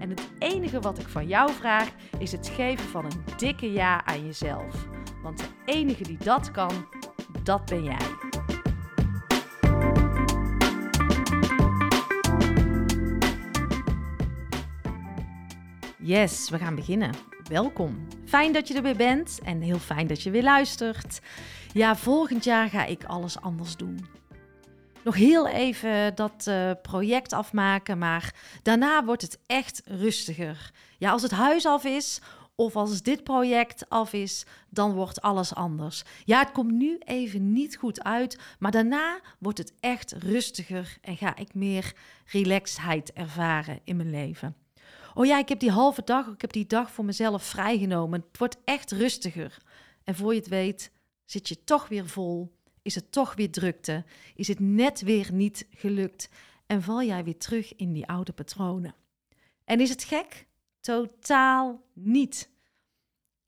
En het enige wat ik van jou vraag is het geven van een dikke ja aan jezelf. Want de enige die dat kan, dat ben jij. Yes, we gaan beginnen. Welkom. Fijn dat je er weer bent en heel fijn dat je weer luistert. Ja, volgend jaar ga ik alles anders doen. Nog heel even dat uh, project afmaken, maar daarna wordt het echt rustiger. Ja, als het huis af is of als dit project af is, dan wordt alles anders. Ja, het komt nu even niet goed uit, maar daarna wordt het echt rustiger en ga ik meer relaxedheid ervaren in mijn leven. Oh ja, ik heb die halve dag, ik heb die dag voor mezelf vrijgenomen. Het wordt echt rustiger. En voor je het weet, zit je toch weer vol, is het toch weer drukte, is het net weer niet gelukt en val jij weer terug in die oude patronen. En is het gek? Totaal niet.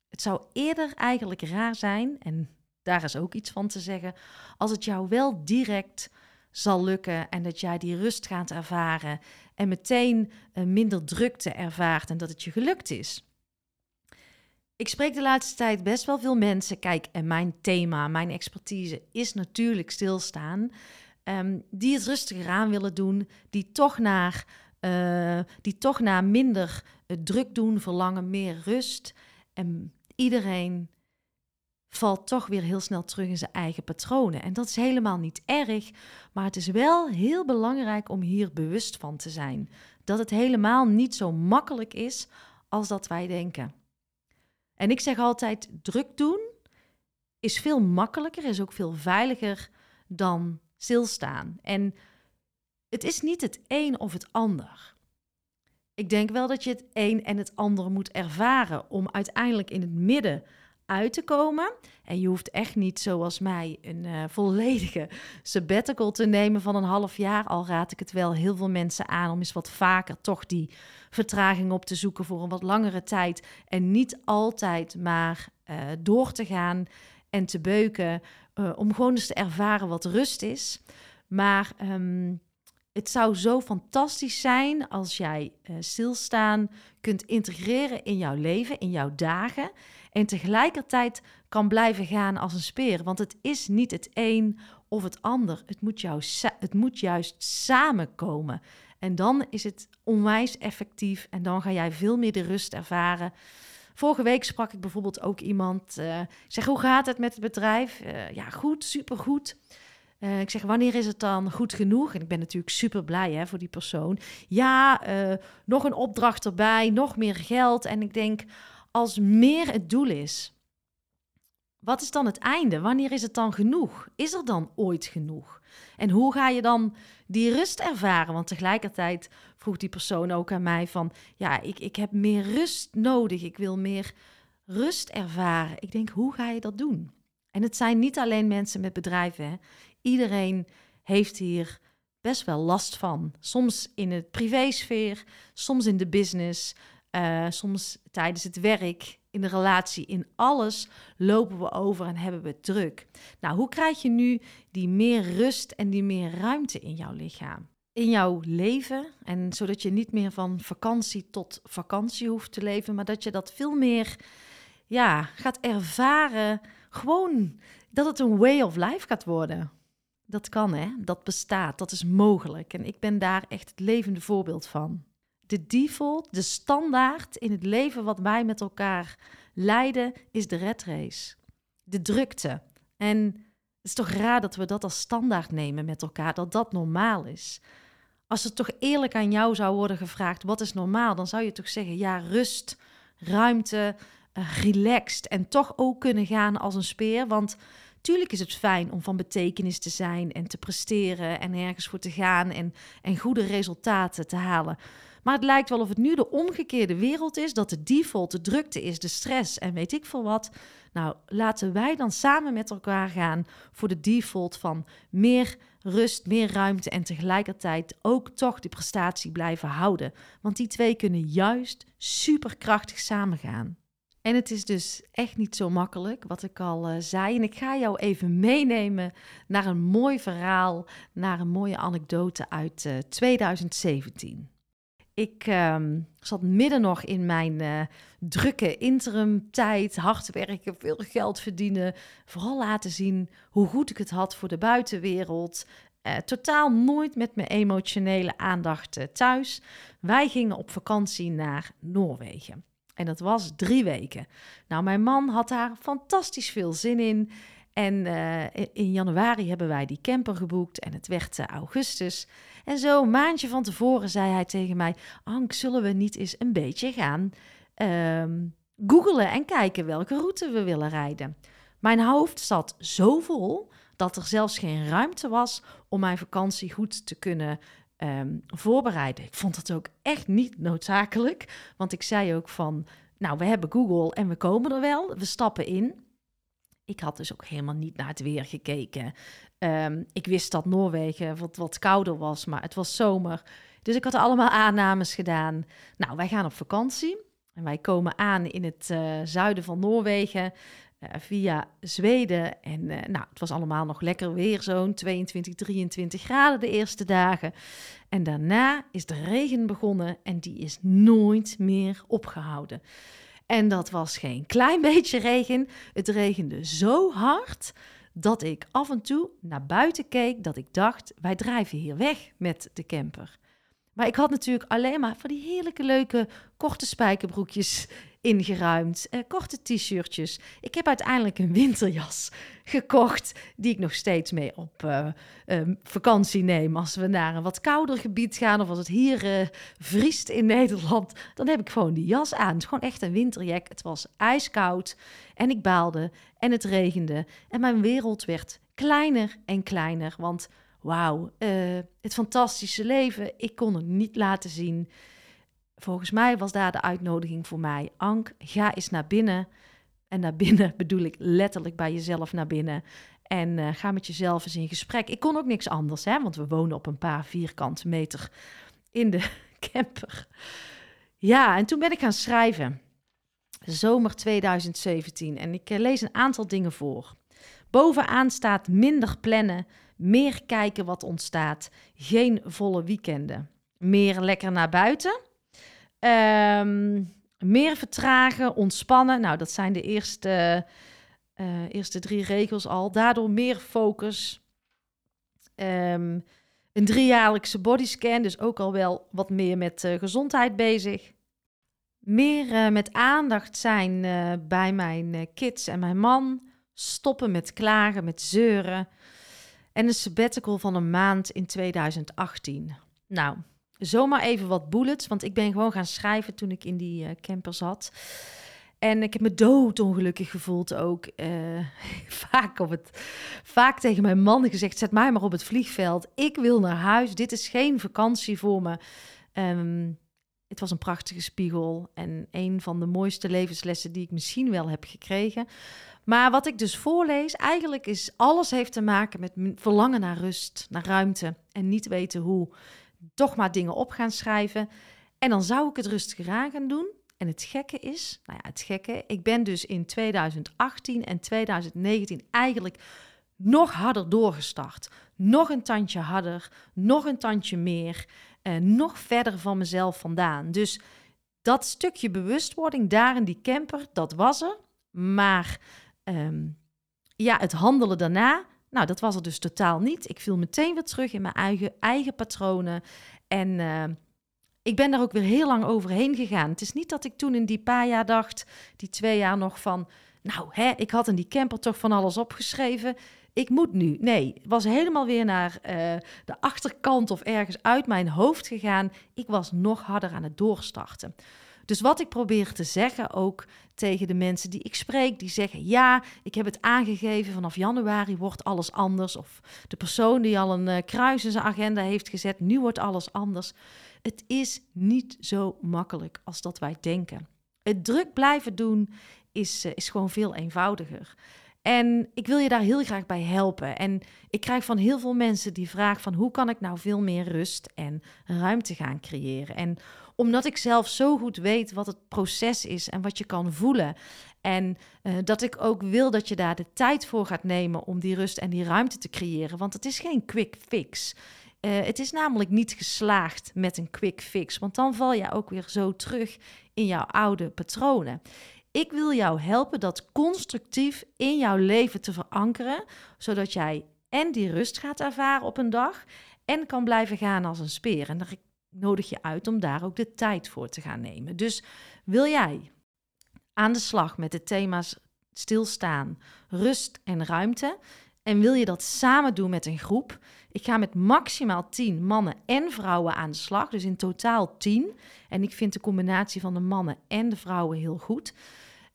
Het zou eerder eigenlijk raar zijn, en daar is ook iets van te zeggen, als het jou wel direct zal lukken en dat jij die rust gaat ervaren en meteen uh, minder drukte ervaart en dat het je gelukt is. Ik spreek de laatste tijd best wel veel mensen. Kijk, en mijn thema, mijn expertise is natuurlijk stilstaan. Um, die het rustiger aan willen doen, die toch naar, uh, die toch naar minder uh, druk doen, verlangen meer rust. En iedereen valt toch weer heel snel terug in zijn eigen patronen. En dat is helemaal niet erg, maar het is wel heel belangrijk om hier bewust van te zijn. Dat het helemaal niet zo makkelijk is als dat wij denken. En ik zeg altijd: druk doen is veel makkelijker, is ook veel veiliger dan stilstaan. En het is niet het een of het ander. Ik denk wel dat je het een en het ander moet ervaren om uiteindelijk in het midden uit te komen. En je hoeft echt niet zoals mij een uh, volledige sabbatical te nemen van een half jaar. Al raad ik het wel heel veel mensen aan om eens wat vaker toch die vertraging op te zoeken voor een wat langere tijd. En niet altijd maar uh, door te gaan en te beuken. Uh, om gewoon eens te ervaren wat rust is. Maar um, het zou zo fantastisch zijn als jij stilstaan kunt integreren in jouw leven, in jouw dagen. En tegelijkertijd kan blijven gaan als een speer. Want het is niet het een of het ander. Het moet, het moet juist samenkomen. En dan is het onwijs effectief en dan ga jij veel meer de rust ervaren. Vorige week sprak ik bijvoorbeeld ook iemand. Uh, ik zeg, hoe gaat het met het bedrijf? Uh, ja, goed, supergoed. Uh, ik zeg, wanneer is het dan goed genoeg? En ik ben natuurlijk super blij hè, voor die persoon. Ja, nog een opdracht erbij, nog meer geld. En ik denk, als meer het doel is, wat is dan het einde? Wanneer is het dan genoeg? Is er dan ooit genoeg? En hoe ga je dan die rust ervaren? Want tegelijkertijd vroeg die persoon ook aan mij van, ja, ik, ik heb meer rust nodig. Ik wil meer rust ervaren. Ik denk, hoe ga je dat doen? En het zijn niet alleen mensen met bedrijven. Hè? Iedereen heeft hier best wel last van. Soms in het privésfeer, soms in de business, uh, soms tijdens het werk, in de relatie, in alles lopen we over en hebben we druk. Nou, hoe krijg je nu die meer rust en die meer ruimte in jouw lichaam? In jouw leven en zodat je niet meer van vakantie tot vakantie hoeft te leven, maar dat je dat veel meer ja, gaat ervaren. Gewoon dat het een way of life gaat worden. Dat kan, hè? Dat bestaat, dat is mogelijk. En ik ben daar echt het levende voorbeeld van de default, de standaard in het leven wat wij met elkaar leiden, is de red race. de drukte. En het is toch raar dat we dat als standaard nemen met elkaar, dat dat normaal is. Als het toch eerlijk aan jou zou worden gevraagd, wat is normaal? Dan zou je toch zeggen, ja, rust, ruimte, uh, relaxed en toch ook kunnen gaan als een speer. Want tuurlijk is het fijn om van betekenis te zijn en te presteren en ergens voor te gaan en, en goede resultaten te halen. Maar het lijkt wel of het nu de omgekeerde wereld is, dat de default de drukte is, de stress en weet ik veel wat. Nou, laten wij dan samen met elkaar gaan voor de default van meer rust, meer ruimte en tegelijkertijd ook toch die prestatie blijven houden. Want die twee kunnen juist superkrachtig samengaan. En het is dus echt niet zo makkelijk, wat ik al uh, zei. En ik ga jou even meenemen naar een mooi verhaal, naar een mooie anekdote uit uh, eh, 2017. Ik uh, zat midden nog in mijn uh, drukke interimtijd, hard werken, veel geld verdienen. Vooral laten zien hoe goed ik het had voor de buitenwereld. Uh, totaal nooit met mijn emotionele aandacht uh, thuis. Wij gingen op vakantie naar Noorwegen. En dat was drie weken. Nou, mijn man had daar fantastisch veel zin in. En in januari hebben wij die camper geboekt en het werd augustus. En zo een maandje van tevoren zei hij tegen mij: Ank, zullen we niet eens een beetje gaan um, googelen en kijken welke route we willen rijden? Mijn hoofd zat zo vol dat er zelfs geen ruimte was om mijn vakantie goed te kunnen um, voorbereiden. Ik vond het ook echt niet noodzakelijk, want ik zei ook van, nou, we hebben Google en we komen er wel, we stappen in. Ik had dus ook helemaal niet naar het weer gekeken. Um, ik wist dat Noorwegen wat, wat kouder was, maar het was zomer. Dus ik had allemaal aannames gedaan. Nou, wij gaan op vakantie. En wij komen aan in het uh, zuiden van Noorwegen uh, via Zweden. En uh, nou, het was allemaal nog lekker weer, zo'n 22, 23 graden de eerste dagen. En daarna is de regen begonnen en die is nooit meer opgehouden. En dat was geen klein beetje regen. Het regende zo hard dat ik af en toe naar buiten keek, dat ik dacht, wij drijven hier weg met de camper. Maar ik had natuurlijk alleen maar van die heerlijke leuke korte spijkerbroekjes ingeruimd, eh, korte t-shirtjes. Ik heb uiteindelijk een winterjas gekocht die ik nog steeds mee op uh, vakantie neem. Als we naar een wat kouder gebied gaan of als het hier uh, vriest in Nederland, dan heb ik gewoon die jas aan. Het is gewoon echt een winterjack. Het was ijskoud en ik baalde en het regende en mijn wereld werd kleiner en kleiner, want wauw, het fantastische leven, ik kon het niet laten zien volgens mij was daar de uitnodiging voor mij. Ank, ga eens naar binnen. En naar binnen bedoel ik letterlijk bij jezelf naar binnen. En uh, ga met jezelf eens in gesprek. Ik kon ook niks anders, hè, want we wonen op een paar vierkante meter in de camper. Ja, en toen ben ik gaan schrijven. Zomer 2017. En ik uh, lees een aantal dingen voor. Bovenaan staat minder plannen, meer kijken wat ontstaat, geen volle weekenden. Meer lekker naar buiten, Um, meer vertragen, ontspannen. Nou, dat zijn de eerste, uh, eerste drie regels al. Daardoor meer focus. Um, een driejaarlijkse bodyscan, dus ook al wel wat meer met uh, gezondheid bezig. Meer uh, met aandacht zijn bij mijn kids en mijn man. Stoppen met klagen, met zeuren. En een sabbatical van een maand in 2018. Nou, zomaar even wat bullets, want ik ben gewoon gaan schrijven toen ik in die uh, camper zat. En ik heb me doodongelukkig gevoeld ook. Uh, vaak, op het, vaak tegen mijn man gezegd, zet mij maar op het vliegveld. Ik wil naar huis. Dit is geen vakantie voor me. Um, het was een prachtige spiegel en een van de mooiste levenslessen die ik misschien wel heb gekregen. Maar wat ik dus voorlees, eigenlijk is alles heeft te maken met verlangen naar rust, naar ruimte en niet weten hoe toch maar dingen op gaan schrijven. En dan zou ik het rustiger aan gaan doen. En het gekke is, nou ja, het gekke, ik ben dus in 2018 en 2019 eigenlijk nog harder doorgestart. Nog een tandje harder, nog een tandje meer, eh, nog verder van mezelf vandaan. Dus dat stukje bewustwording daar in die camper, dat was er. Maar ehm, ja, het handelen daarna, nou, dat was er dus totaal niet. Ik viel meteen weer terug in mijn eigen, eigen patronen. En uh, ik ben daar ook weer heel lang overheen gegaan. Het is niet dat ik toen in die paar jaar dacht, die twee jaar nog van, nou, hè, ik had in die camper toch van alles opgeschreven. Ik moet nu. Nee, was helemaal weer naar uh, de achterkant of ergens uit mijn hoofd gegaan. Ik was nog harder aan het doorstarten. Dus wat ik probeer te zeggen ook tegen de mensen die ik spreek, die zeggen: Ja, ik heb het aangegeven, vanaf januari wordt alles anders. Of de persoon die al een uh, kruis in zijn agenda heeft gezet, nu wordt alles anders. Het is niet zo makkelijk als dat wij denken. Het druk blijven doen is, uh, is gewoon veel eenvoudiger. En ik wil je daar heel graag bij helpen. En ik krijg van heel veel mensen die vraag van hoe kan ik nou veel meer rust en ruimte gaan creëren. En omdat ik zelf zo goed weet wat het proces is en wat je kan voelen. En uh, dat ik ook wil dat je daar de tijd voor gaat nemen om die rust en die ruimte te creëren. Want het is geen quick fix. Uh, het is namelijk niet geslaagd met een quick fix, want dan val je ook weer zo terug in jouw oude patronen. Ik wil jou helpen dat constructief in jouw leven te verankeren, zodat jij en die rust gaat ervaren op een dag en kan blijven gaan als een speer. En daar nodig je uit om daar ook de tijd voor te gaan nemen. Dus wil jij aan de slag met de thema's stilstaan, rust en ruimte? En wil je dat samen doen met een groep? Ik ga met maximaal 10 mannen en vrouwen aan de slag, dus in totaal 10. En ik vind de combinatie van de mannen en de vrouwen heel goed.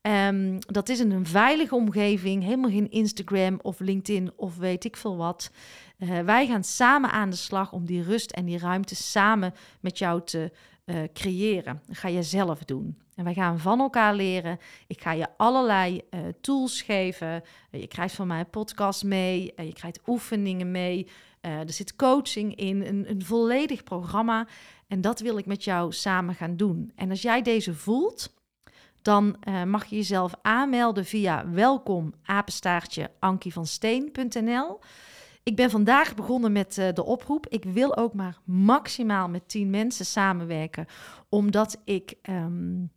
Um, dat is een veilige omgeving, helemaal geen Instagram of LinkedIn of weet ik veel wat. Uh, wij gaan samen aan de slag om die rust en die ruimte samen met jou te uh, creëren. Dat ga je zelf doen. En wij gaan van elkaar leren. Ik ga je allerlei uh, tools geven. je krijgt van mij een podcast mee. je krijgt oefeningen mee. er zit coaching in. Een, een volledig programma. En dat wil ik met jou samen gaan doen. En als jij deze voelt dan mag je jezelf aanmelden via welkom. Ik ben vandaag begonnen met uh, de oproep. Ik wil ook maar maximaal met 10 mensen samenwerken, omdat ik um,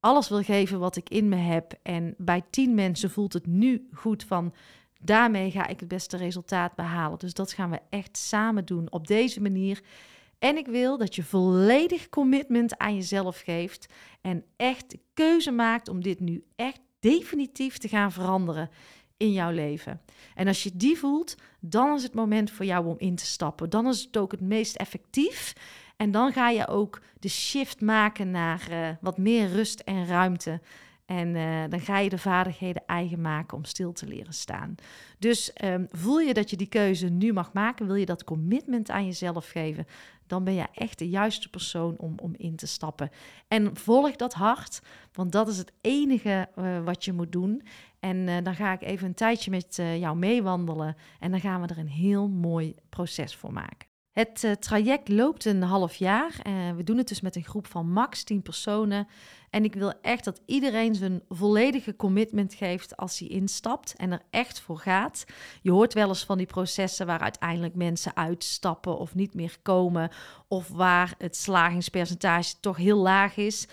alles wil geven wat ik in me heb. En bij 10 mensen voelt het nu goed van daarmee ga ik het beste resultaat behalen. Dus dat gaan we echt samen doen op deze manier. En ik wil dat je volledig commitment aan jezelf geeft en echt keuze maakt om dit nu echt definitief te gaan veranderen in jouw leven. En als je die voelt, dan is het moment voor jou om in te stappen. Dan is het ook het meest effectief. En dan ga je ook de shift maken naar uh, wat meer rust en ruimte. En uh, dan ga je de vaardigheden eigen maken om stil te leren staan. Dus um, voel je dat je die keuze nu mag maken? Wil je dat commitment aan jezelf geven? Dan ben je echt de juiste persoon om, om in te stappen. En volg dat hart, want dat is het enige uh, wat je moet doen. En uh, dan ga ik even een tijdje met jou meewandelen. En dan gaan we er een heel mooi proces voor maken. Het uh, traject loopt een half jaar. We doen het dus met een groep van max 10 personen. En ik wil echt dat iedereen zijn volledige commitment geeft als hij instapt en er echt voor gaat. Je hoort wel eens van die processen waar uiteindelijk mensen uitstappen of niet meer komen. Of waar het slagingspercentage toch heel laag is.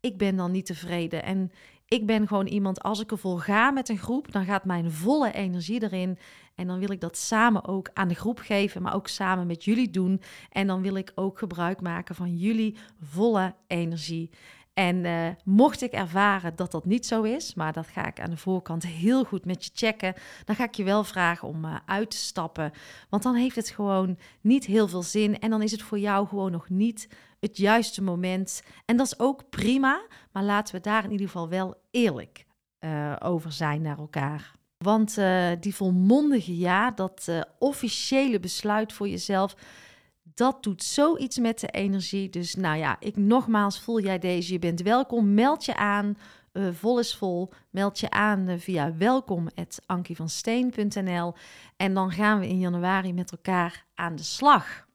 Ik ben dan niet tevreden. En ik ben gewoon iemand, als ik ervoor ga met een groep, dan gaat mijn volle energie erin. En dan wil ik dat samen ook aan de groep geven, maar ook samen met jullie doen. En dan wil ik ook gebruik maken van jullie volle energie. En uh, mocht ik ervaren dat dat niet zo is, maar dat ga ik aan de voorkant heel goed met je checken, dan ga ik je wel vragen om uh, uit te stappen. Want dan heeft het gewoon niet heel veel zin en dan is het voor jou gewoon nog niet het juiste moment. En dat is ook prima, maar laten we daar in ieder geval wel eerlijk uh, over zijn naar elkaar. Want die volmondige ja, dat officiële besluit voor jezelf dat doet zoiets met de energie. Dus nou ja, ik nogmaals, voel jij deze, je bent welkom. Meld je aan, vol is vol. Meld je aan uh, via welkom.ankievansteen.nl en dan gaan we in januari met elkaar aan de slag.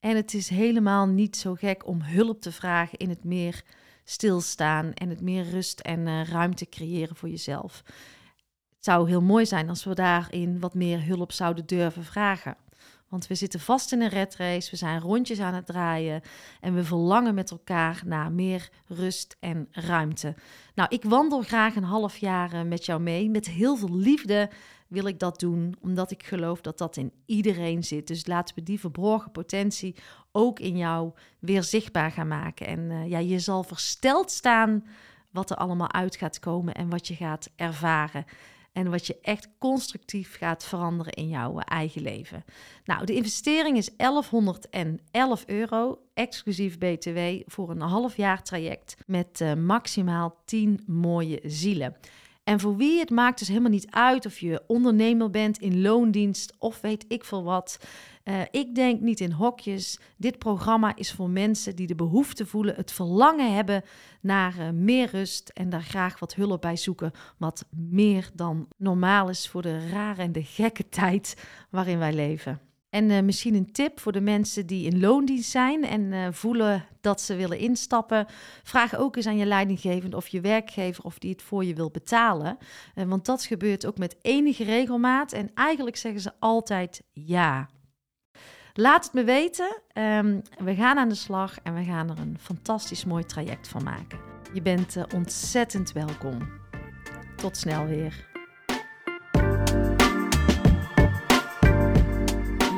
En het is helemaal niet zo gek om hulp te vragen in het meer stilstaan en het meer rust en uh, ruimte creëren voor jezelf. Het zou heel mooi zijn als we daarin wat meer hulp zouden durven vragen. Want we zitten vast in een red race, we zijn rondjes aan het draaien en we verlangen met elkaar naar meer rust en ruimte. Nou, ik wandel graag een half jaar eh, met jou mee. Met heel veel liefde wil ik dat doen, omdat ik geloof dat dat in iedereen zit. Dus laten we die verborgen potentie ook in jou weer zichtbaar gaan maken. En uh, ja, je zal versteld staan wat er allemaal uit gaat komen en wat je gaat ervaren. En wat je echt constructief gaat veranderen in jouw eigen leven. Nou, de investering is 1111 euro, exclusief BTW, voor een half jaar traject met uh, maximaal 10 mooie zielen. En voor wie het maakt dus helemaal niet uit of je ondernemer bent in loondienst of weet ik veel wat. Uh, ik denk niet in hokjes. Dit programma is voor mensen die de behoefte voelen, het verlangen hebben naar uh, meer rust en daar graag wat hulp bij zoeken. Wat meer dan normaal is voor de rare en de gekke tijd waarin wij leven. En uh, misschien een tip voor de mensen die in loondienst zijn en uh, voelen dat ze willen instappen. Vraag ook eens aan je leidinggevende of je werkgever of die het voor je wil betalen. Uh, want dat gebeurt ook met enige regelmaat en eigenlijk zeggen ze altijd ja. Laat het me weten. Um, we gaan aan de slag en we gaan er een fantastisch mooi traject van maken. Je bent ontzettend welkom. Tot snel weer.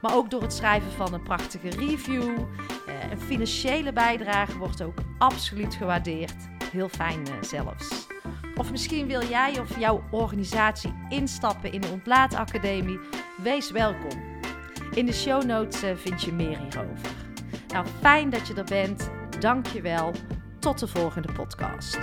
Maar ook door het schrijven van een prachtige review. Uh, een financiële bijdrage wordt ook absoluut gewaardeerd. Heel fijn uh, zelfs. Of misschien wil jij of jouw organisatie instappen in de Ontlaatacademie. Wees welkom. In de show notes uh, vind je meer hierover. Nou, fijn dat je er bent. Dank je wel. Tot de volgende podcast.